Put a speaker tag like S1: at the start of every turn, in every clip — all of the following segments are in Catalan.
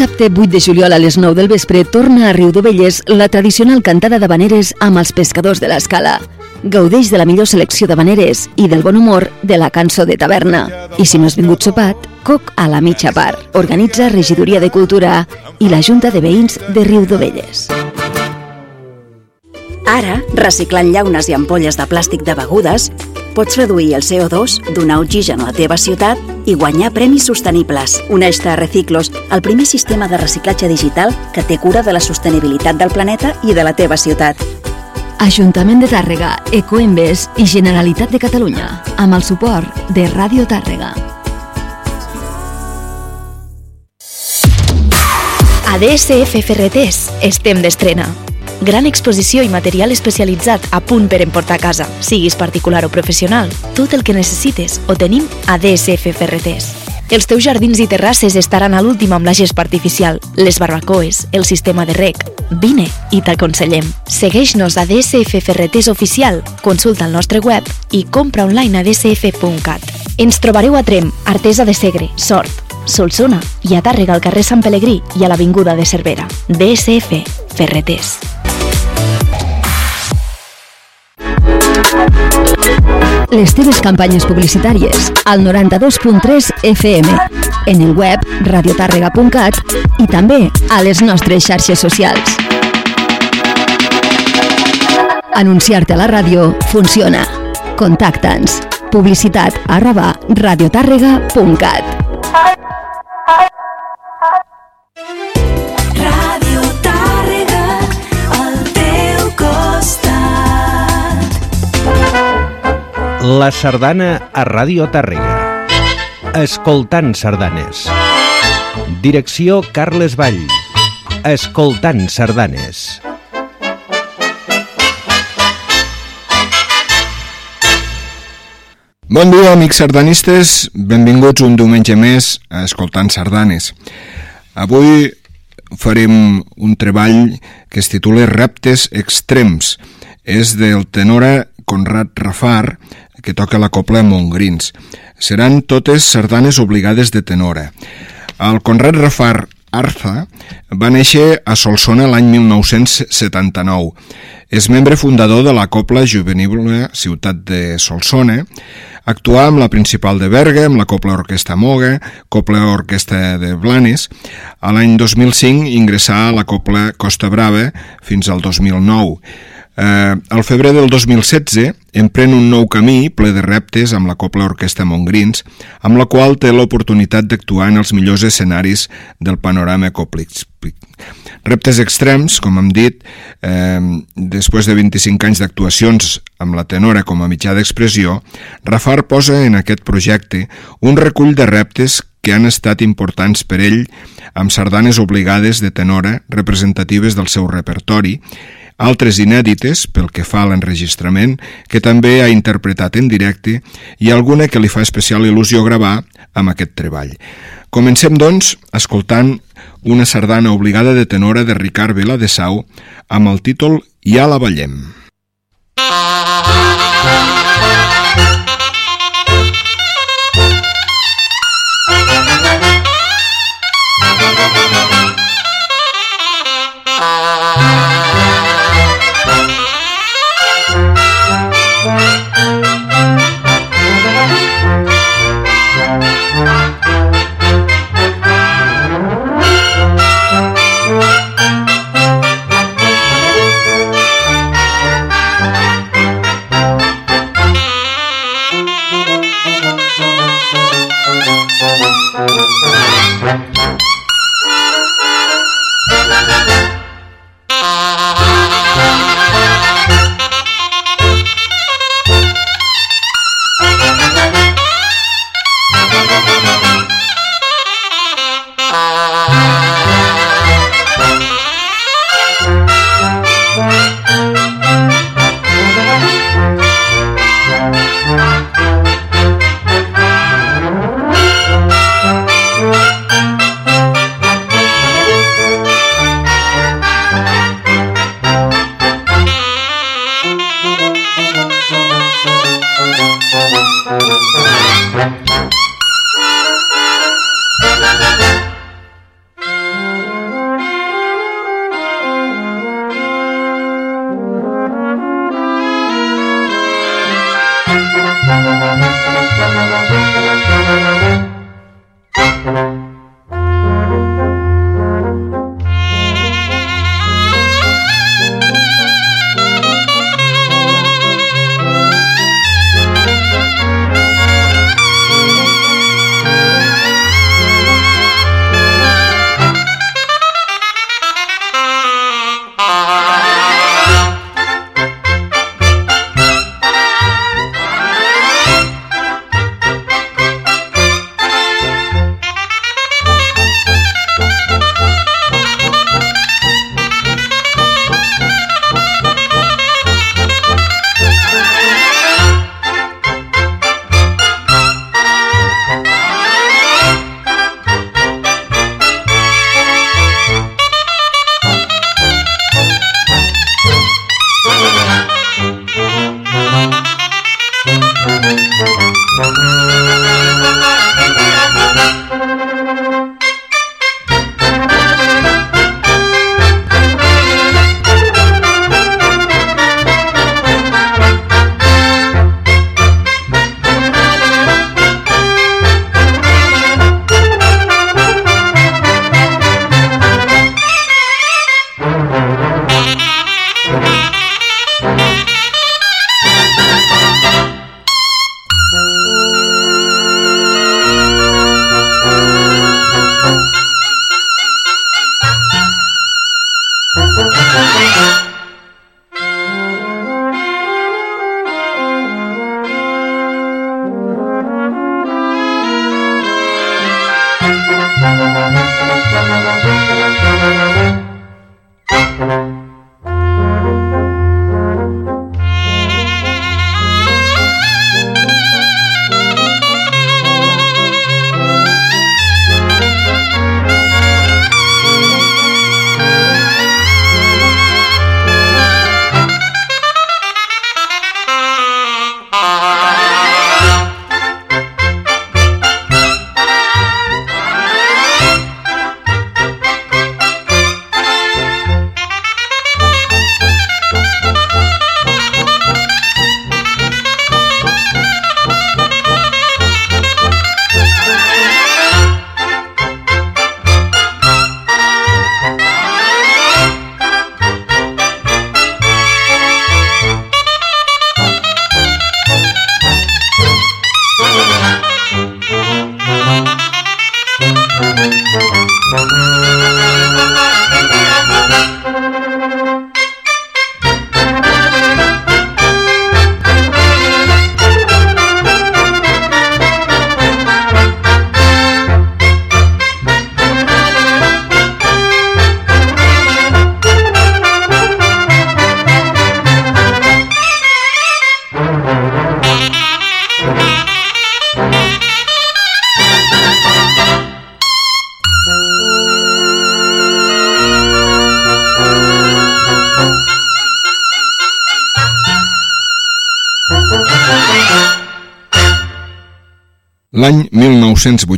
S1: dissabte 8 de juliol a les 9 del vespre torna a Riu Dovelles la tradicional cantada d'habaneres amb els pescadors de l'escala. Gaudeix de la millor selecció d'habaneres i del bon humor de la cançó de taverna. I si no has vingut sopat, coc a la mitja part. Organitza Regidoria de Cultura i la Junta de Veïns de Riu Dovelles.
S2: Ara, reciclant llaunes i ampolles de plàstic de begudes, pots reduir el CO2, donar oxigen a la teva ciutat i guanyar premis sostenibles. Uneix-te a Reciclos, el primer sistema de reciclatge digital que té cura de la sostenibilitat del planeta i de la teva ciutat.
S1: Ajuntament de Tàrrega, Ecoembes i Generalitat de Catalunya, amb el suport de Ràdio Tàrrega.
S3: A DSF Ferreters estem d'estrena. Gran exposició i material especialitzat a punt per emportar a casa, siguis particular o professional. Tot el que necessites ho tenim a DSF Ferreters. Els teus jardins i terrasses estaran a l'últim amb la gespa artificial, les barbacoes, el sistema de rec. Vine i t'aconsellem. Segueix-nos a DSF Ferreters Oficial, consulta el nostre web i compra online a dsf.cat. Ens trobareu a Trem, Artesa de Segre, Sort, Solsona i a Tàrrega al carrer Sant Pelegrí i a l'Avinguda de Cervera. DSF Ferreters.
S1: Les teves campanyes publicitàries al 92.3 FM, en el web radiotàrrega.cat i també a les nostres xarxes socials. Anunciar-te a la ràdio funciona. Contacta'ns. Publicitat arroba radiotàrrega.cat.
S4: Ràdio
S5: La sardana a Ràdio Tàrrega. Escoltant sardanes. Direcció Carles Vall. Escoltant sardanes.
S6: Bon dia, amics sardanistes. Benvinguts un diumenge més a Escoltant Sardanes. Avui farem un treball que es titula Reptes extrems. És del tenora Conrad Rafar, que toca la copla Montgrins. Seran totes sardanes obligades de tenora. El Conrad Rafar Arza va néixer a Solsona l'any 1979. És membre fundador de la Copla Juvenil Ciutat de Solsona, actuà amb la Principal de Berga, amb la Copla Orquestra Moga, Copla Orquestra de Blanes. A l'any 2005 ingressà a la Copla Costa Brava fins al 2009. Eh, al febrer del 2016 emprèn un nou camí ple de reptes amb la Copla Orquestra Montgrins, amb la qual té l'oportunitat d'actuar en els millors escenaris del panorama coplístic. Reptes extrems, com hem dit, eh, després de 25 anys d'actuacions amb la tenora com a mitjà d'expressió, Rafar posa en aquest projecte un recull de reptes que han estat importants per ell amb sardanes obligades de tenora representatives del seu repertori, altres inèdites pel que fa a l'enregistrament, que també ha interpretat en directe, i alguna que li fa especial il·lusió gravar amb aquest treball. Comencem, doncs, escoltant una sardana obligada de tenora de Ricard Vila de Sau amb el títol Ja la ballem. L'any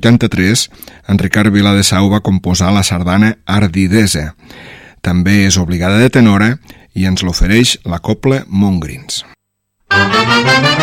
S6: 1983, en Ricard Viladesau va composar la sardana Ardidesa. També és obligada de tenora i ens l'ofereix la copla Montgrins. Música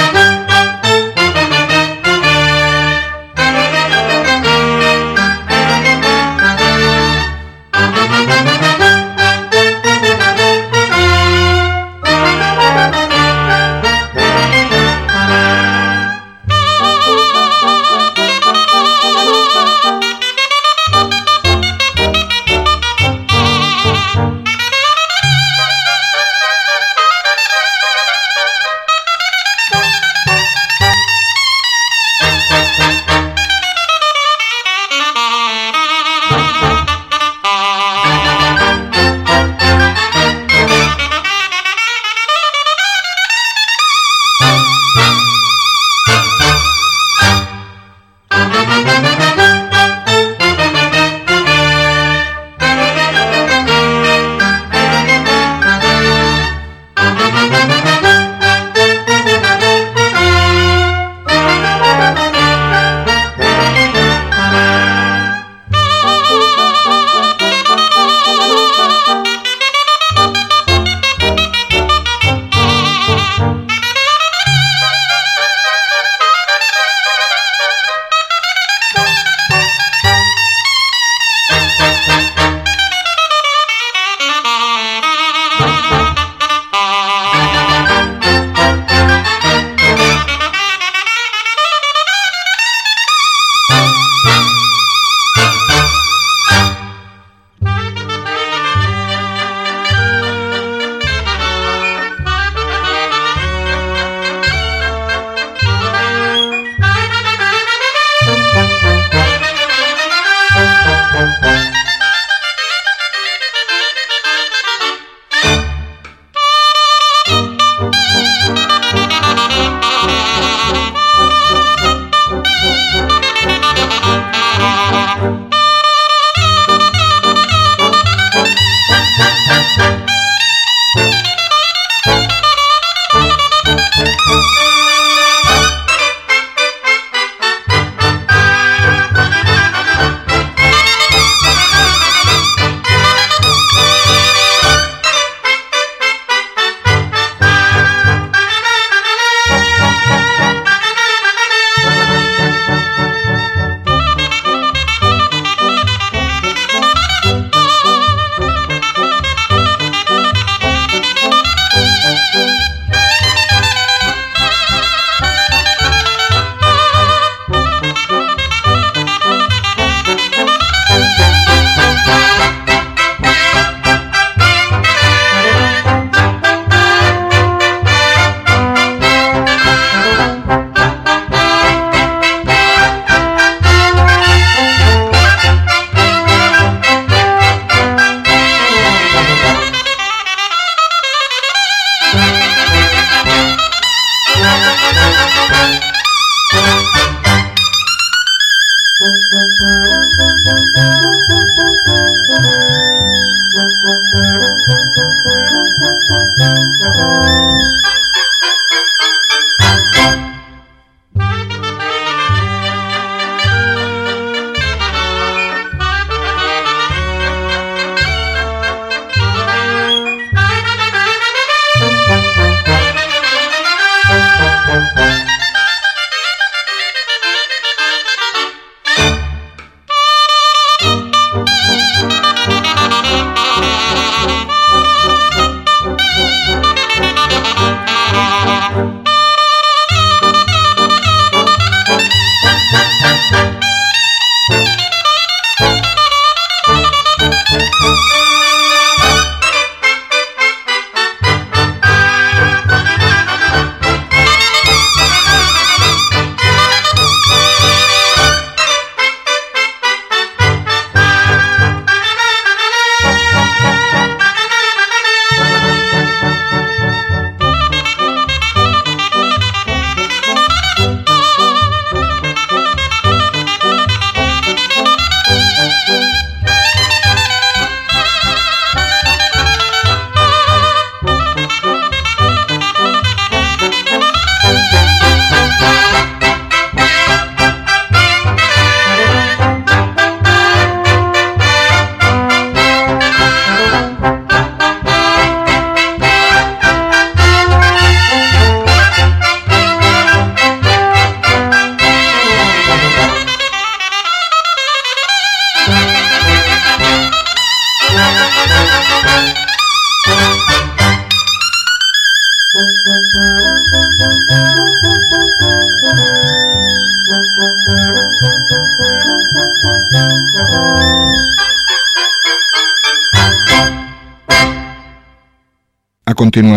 S6: A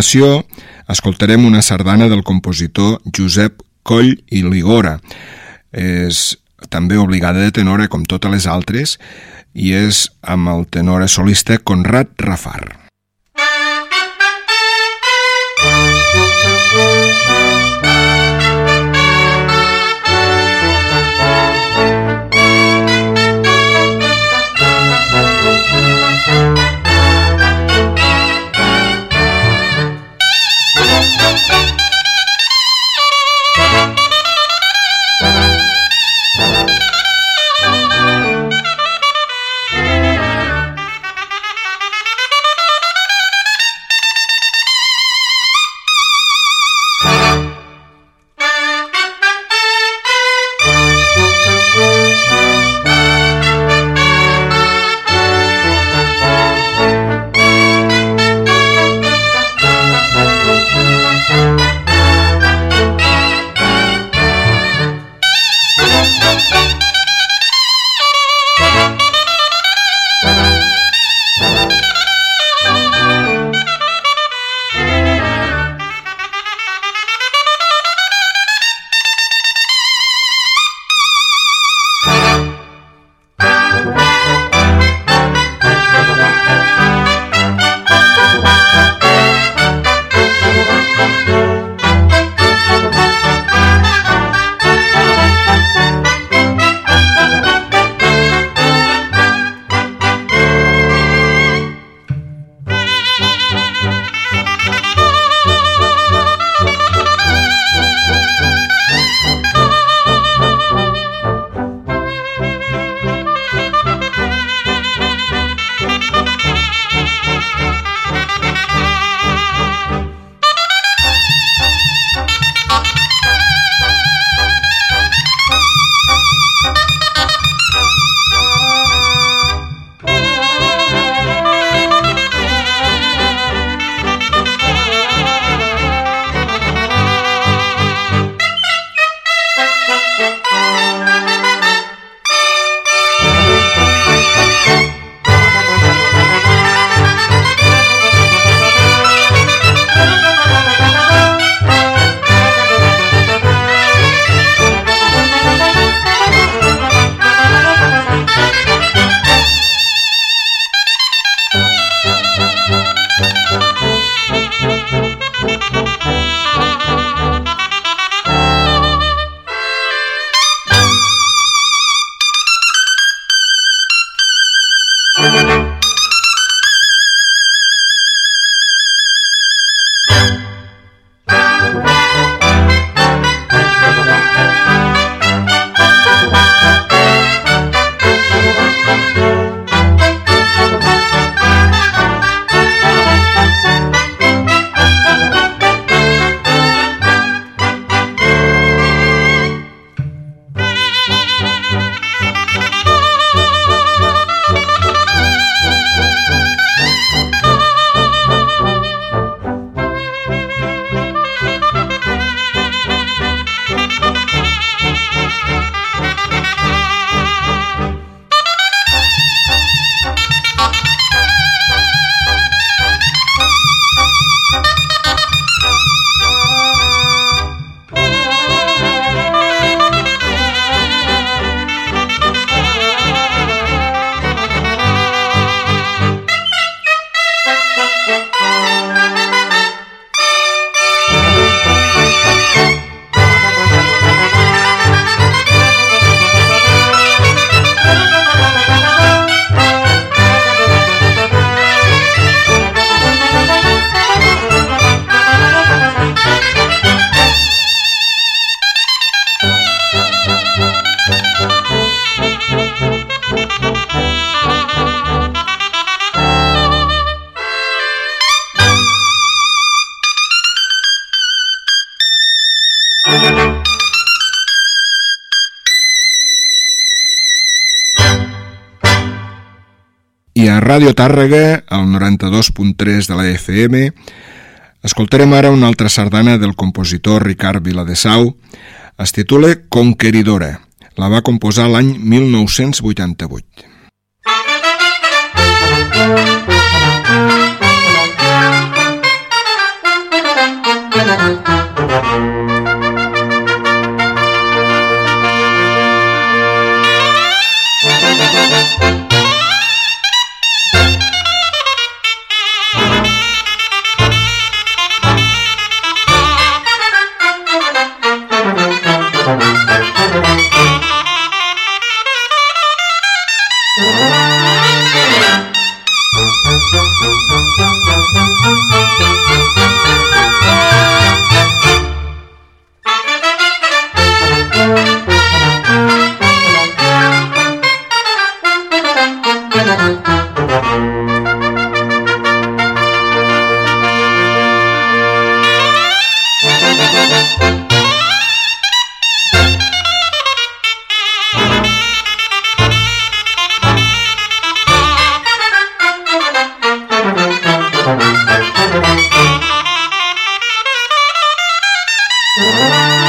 S6: continuació escoltarem una sardana del compositor Josep Coll i Ligora. És també obligada de tenora eh, com totes les altres i és amb el tenora solista Conrad Rafar. Thank you. Ràdio Tàrrega, al 92.3 de la FM, escoltarem ara una altra sardana del compositor Ricard Viladesau. Es titula Conqueridora. La va composar l'any 1988. Thank you.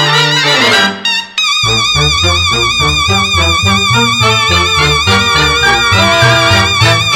S6: Thank you.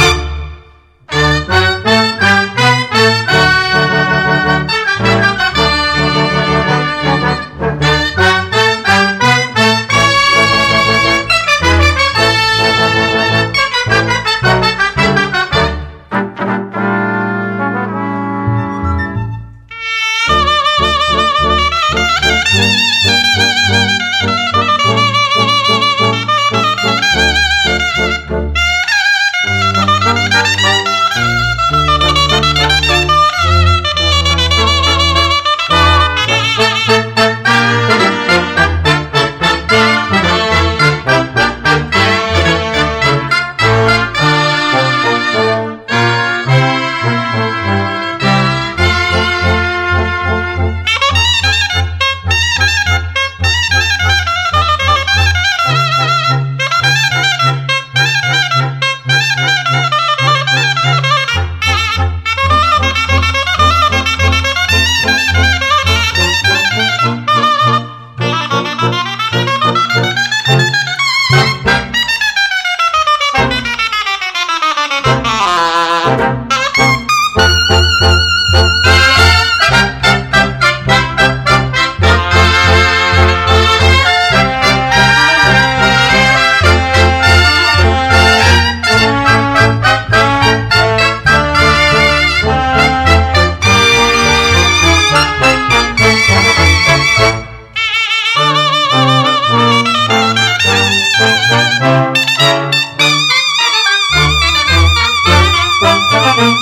S6: Thank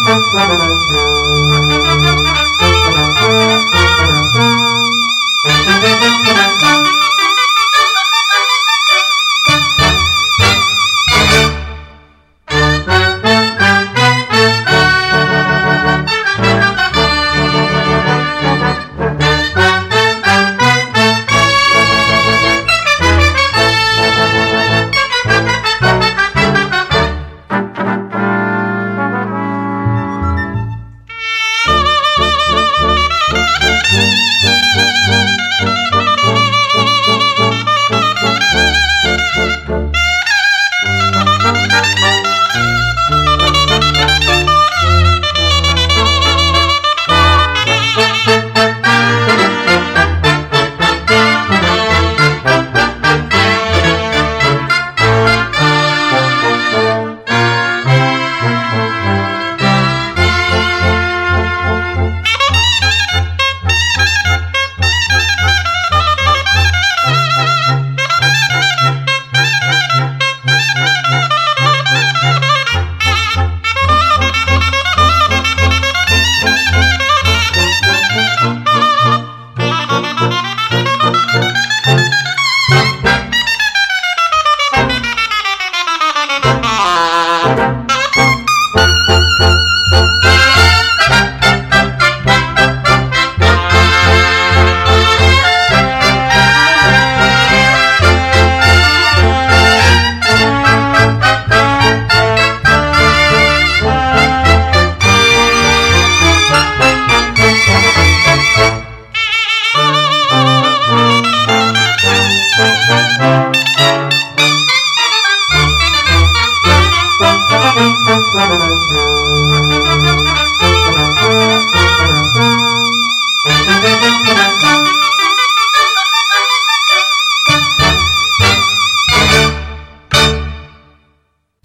S6: you.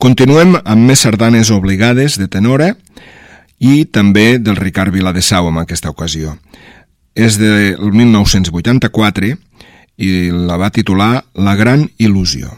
S6: Continuem amb més sardanes obligades de tenora i també del Ricard Viladesau en aquesta ocasió. És del 1984 i la va titular La gran il·lusió.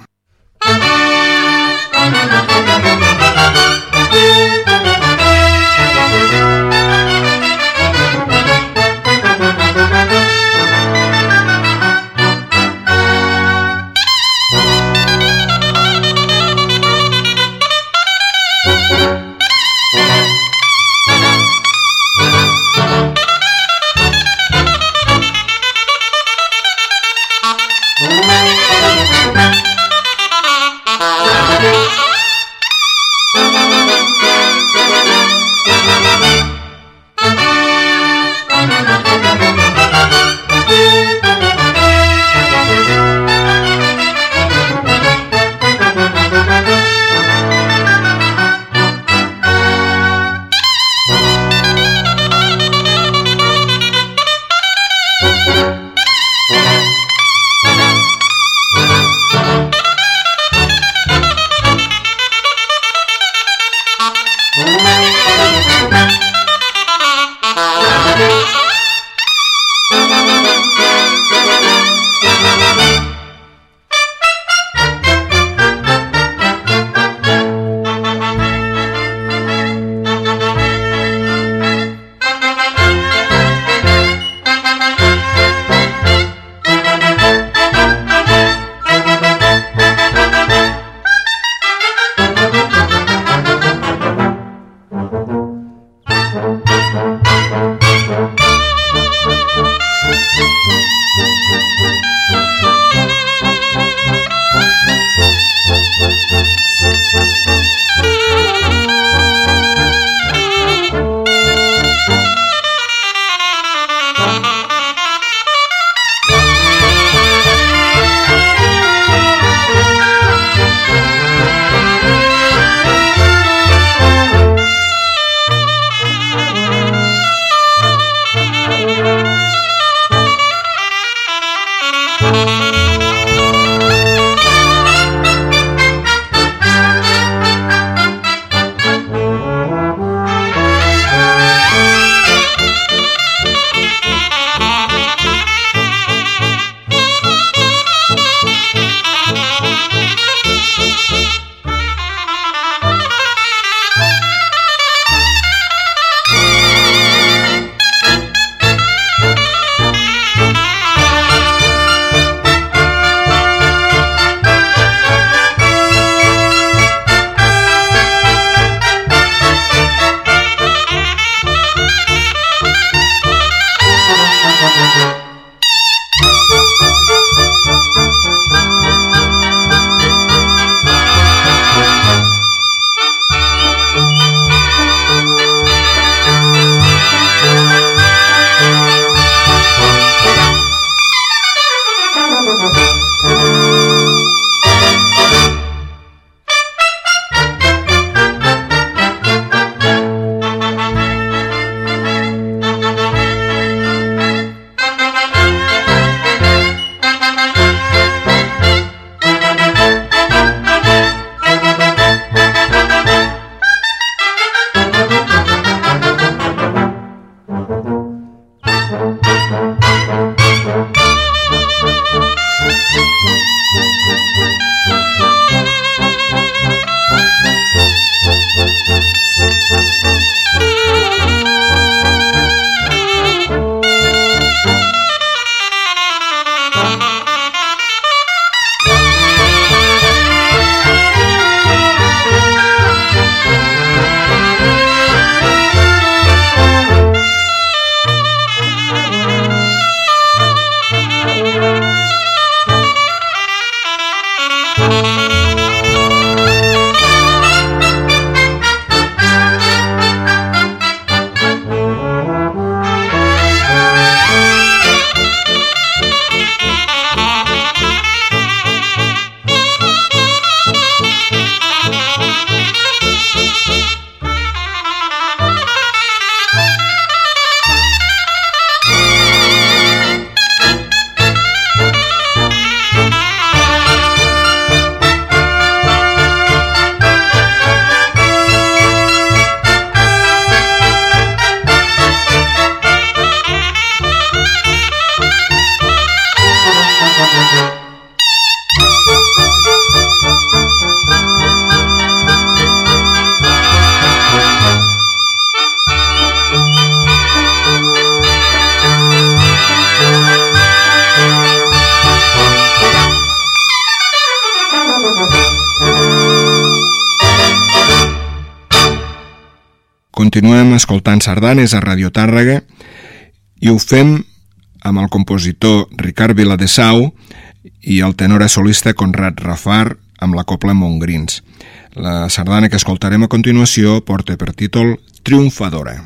S6: Continuem escoltant sardanes a Radio Tàrrega i ho fem amb el compositor Ricard Viladesau i el tenor solista Conrad Rafar amb la copla Montgrins. La sardana que escoltarem a continuació porta per títol Triomfadora.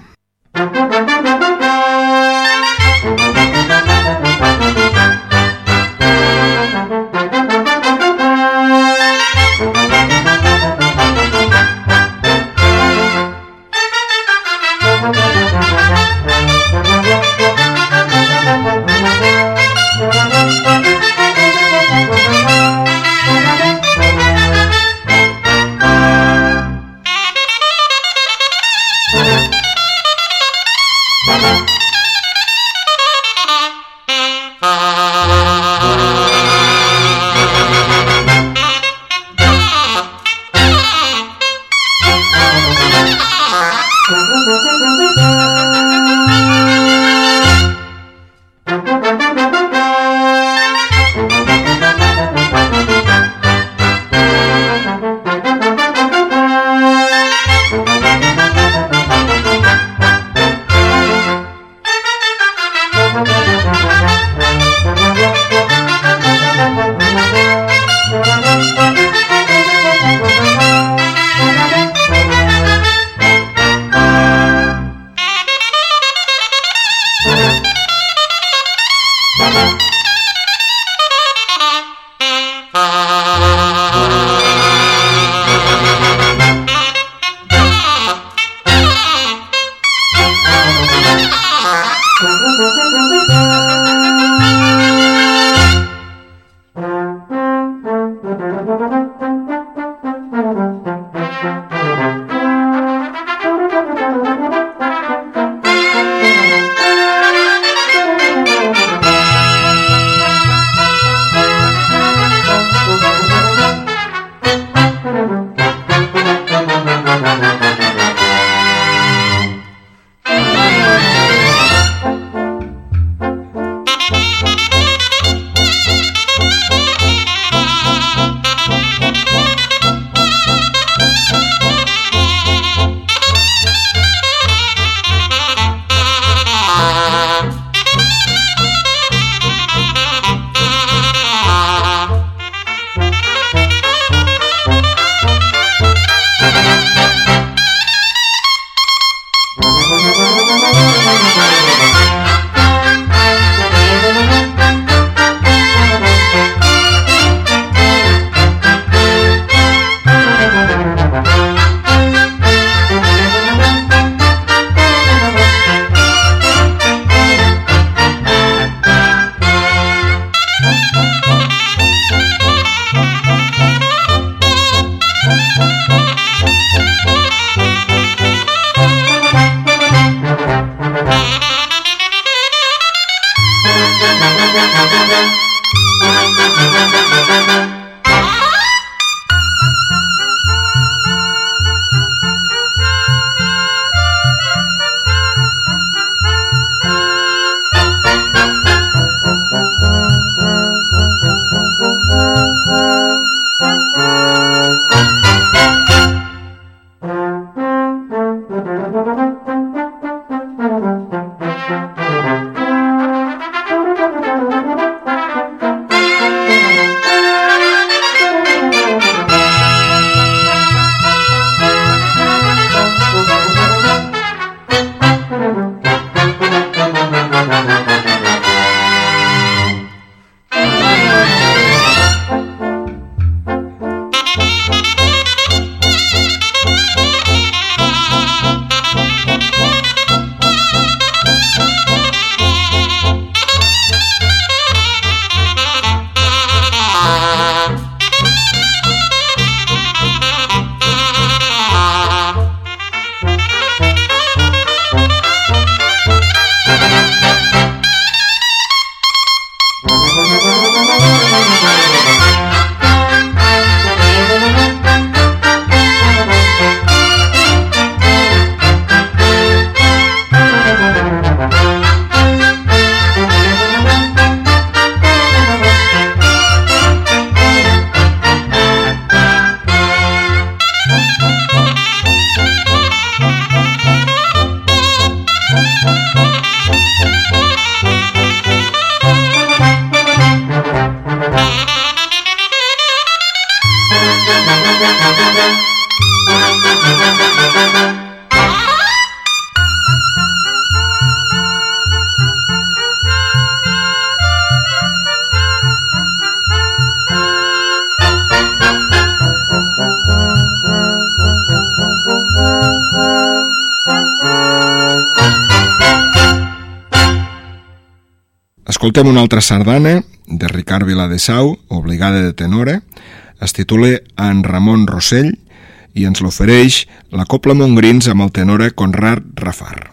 S6: Escoltem una altra sardana de Ricard Viladesau, obligada de tenora, es titula En Ramon Rossell i ens l'ofereix la Copla Montgrins amb el tenora Conrad Rafar.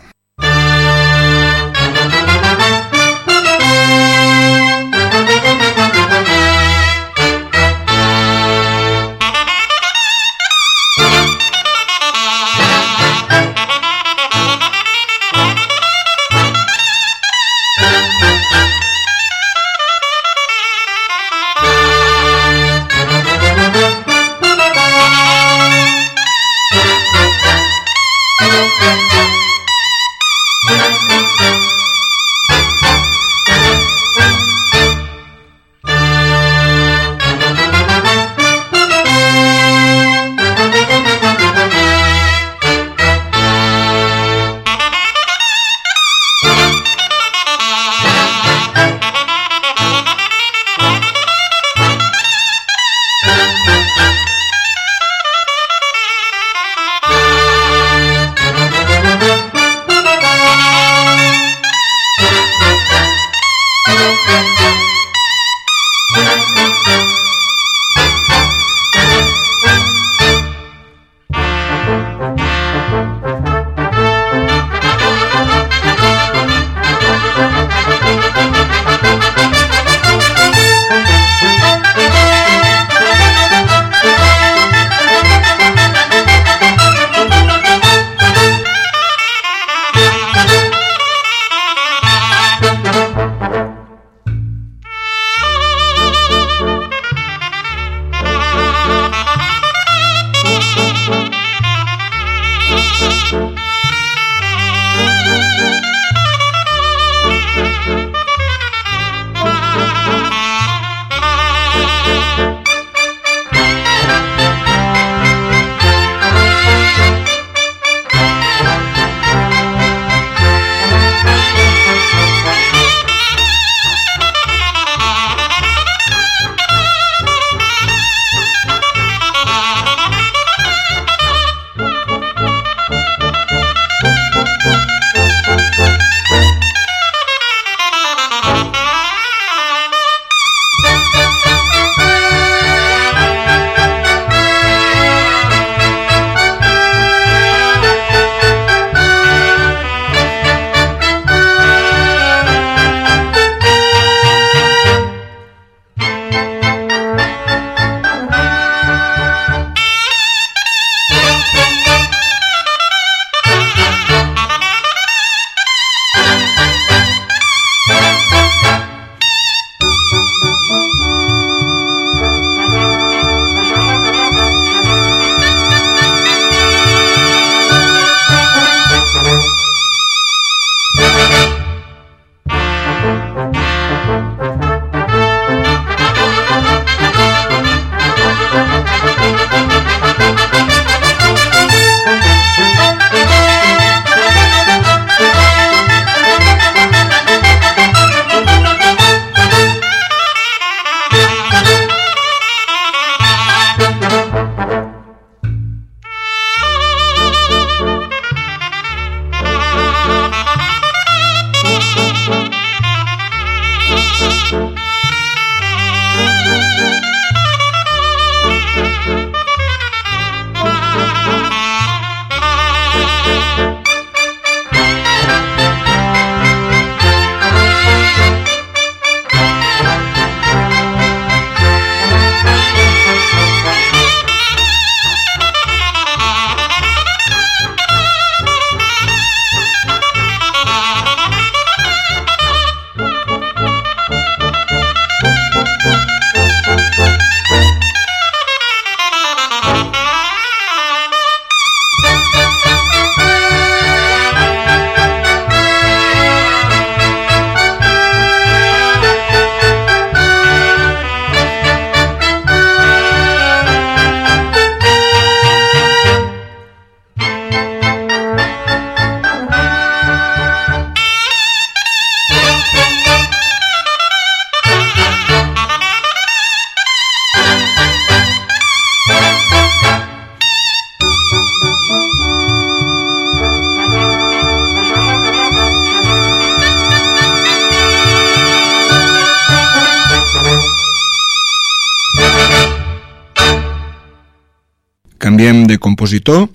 S6: Compositor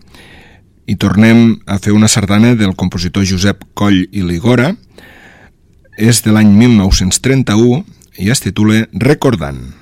S6: i tornem a fer una sardana del compositor Josep Coll i Ligora. És de l'any 1931 i es titula Recordant.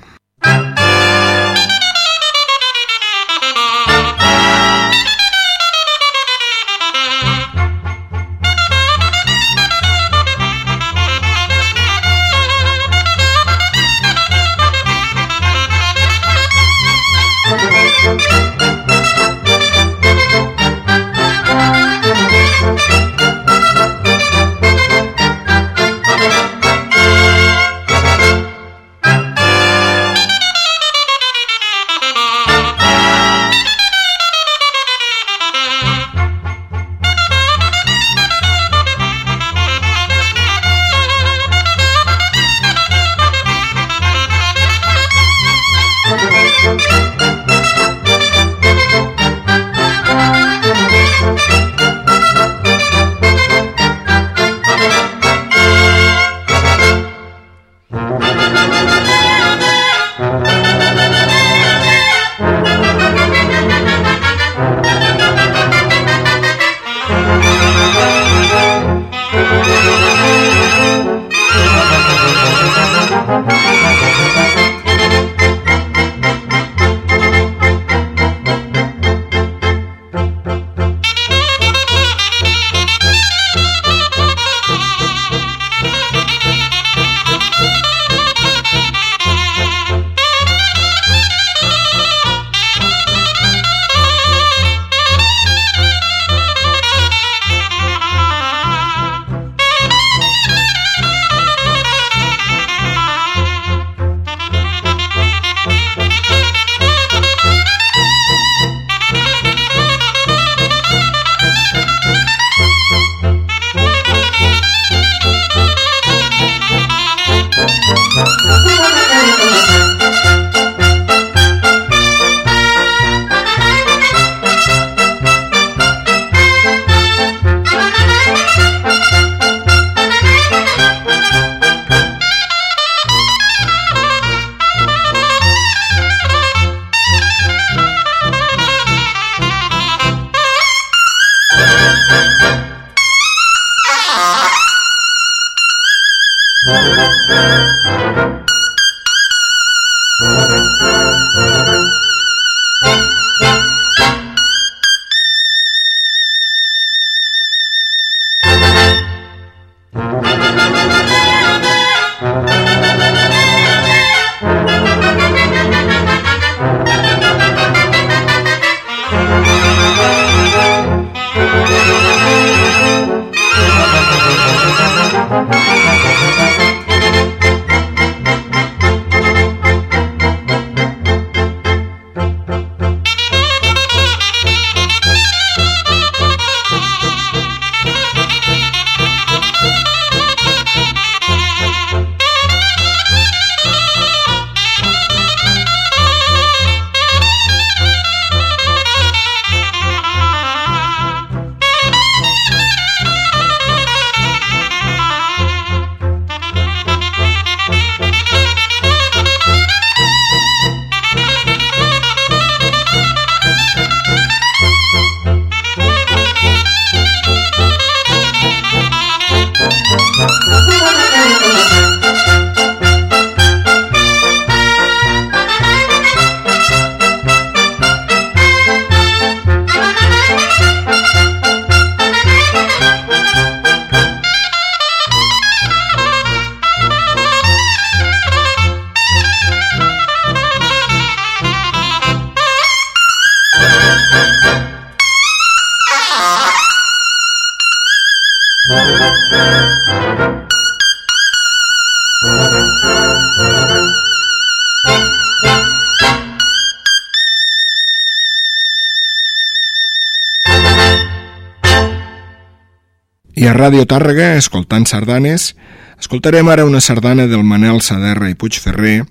S6: A Ràdio Tàrrega, escoltant sardanes, escoltarem ara una sardana del Manel Saderra i Puigferrer,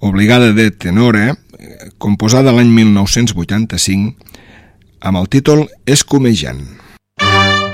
S6: obligada de tenora, composada l'any 1985, amb el títol Escumejant. I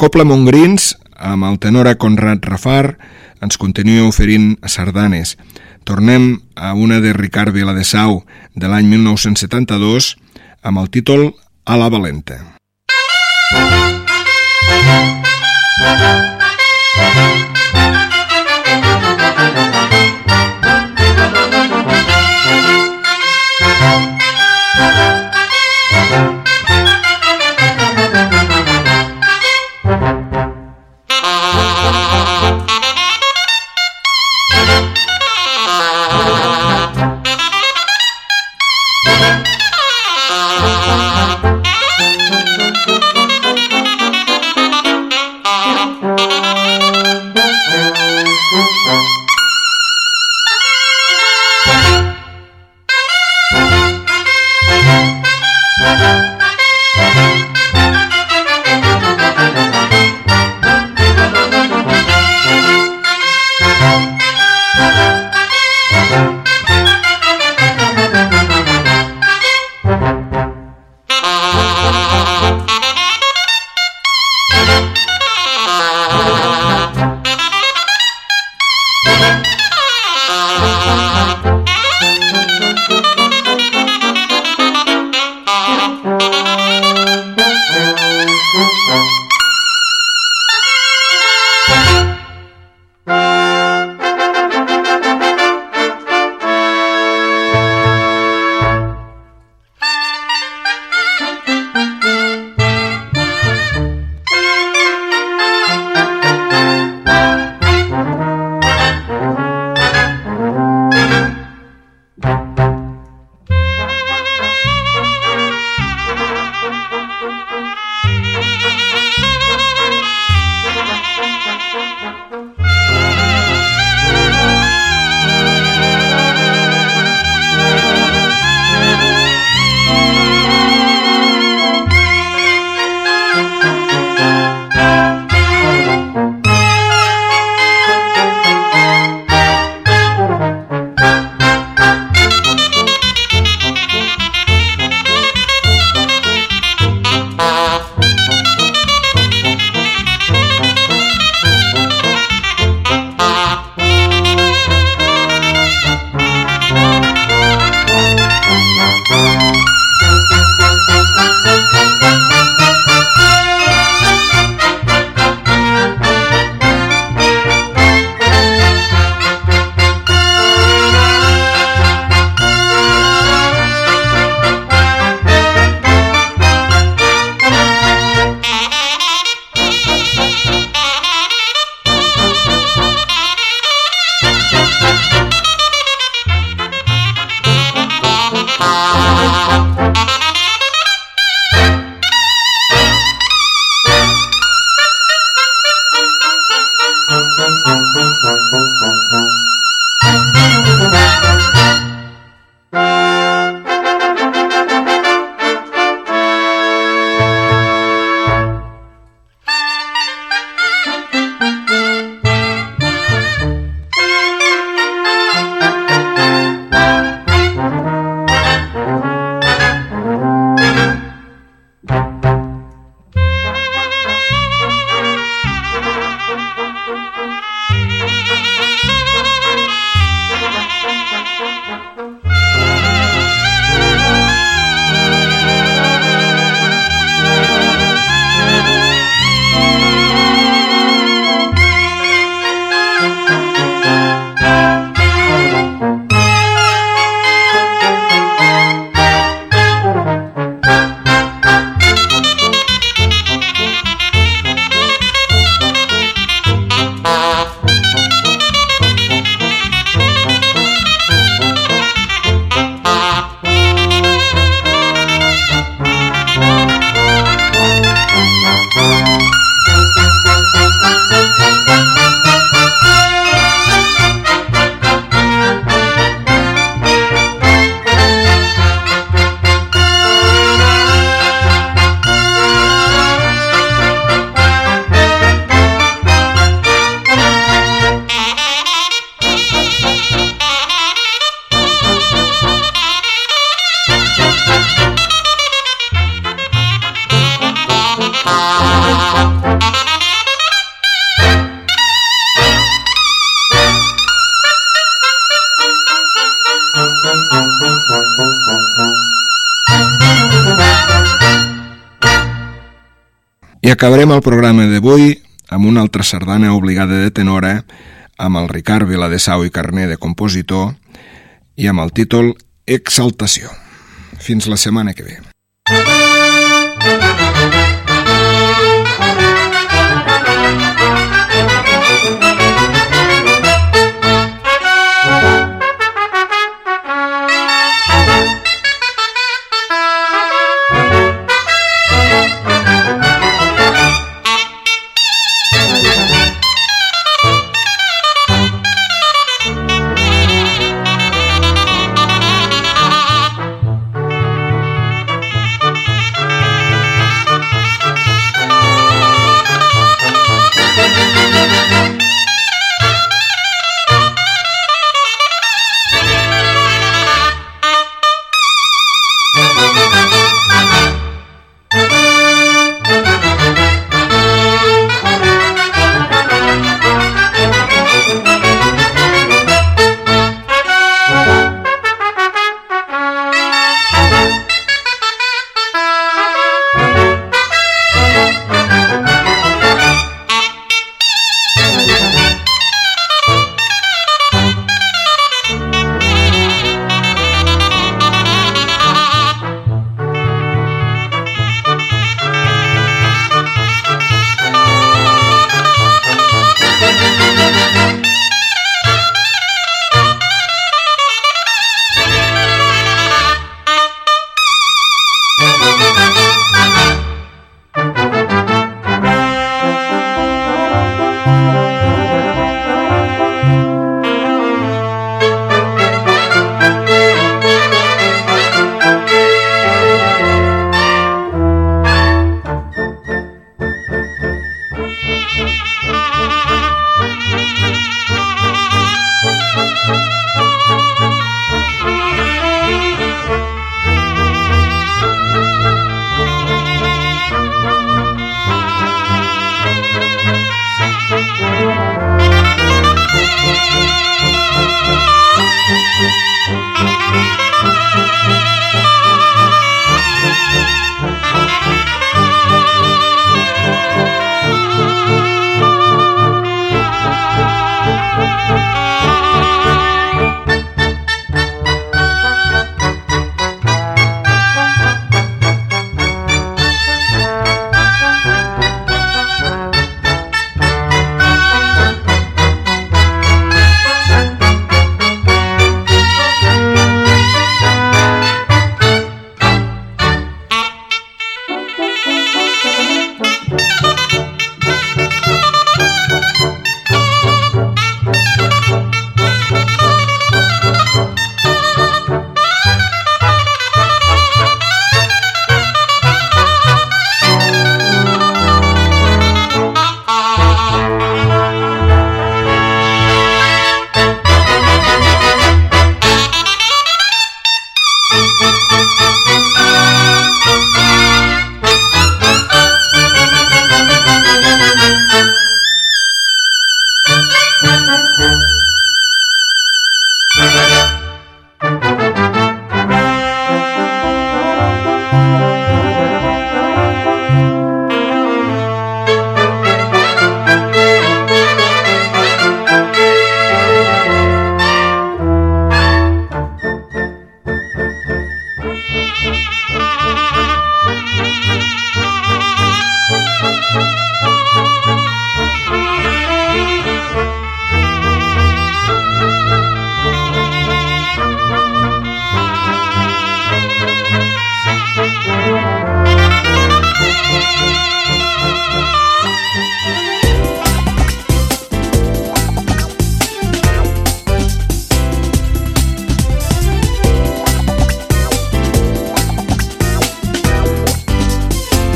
S6: Copla Montgrins, amb el tenora Conrad Rafar, ens continua oferint sardanes. Tornem a una de Ricard Viladesau, de l'any 1972, amb el títol A la valenta. Música acabarem el programa d'avui amb una altra sardana obligada de tenora, amb el Ricard Viladesau i Carné de compositor, i amb el títol Exaltació. Fins la setmana que ve.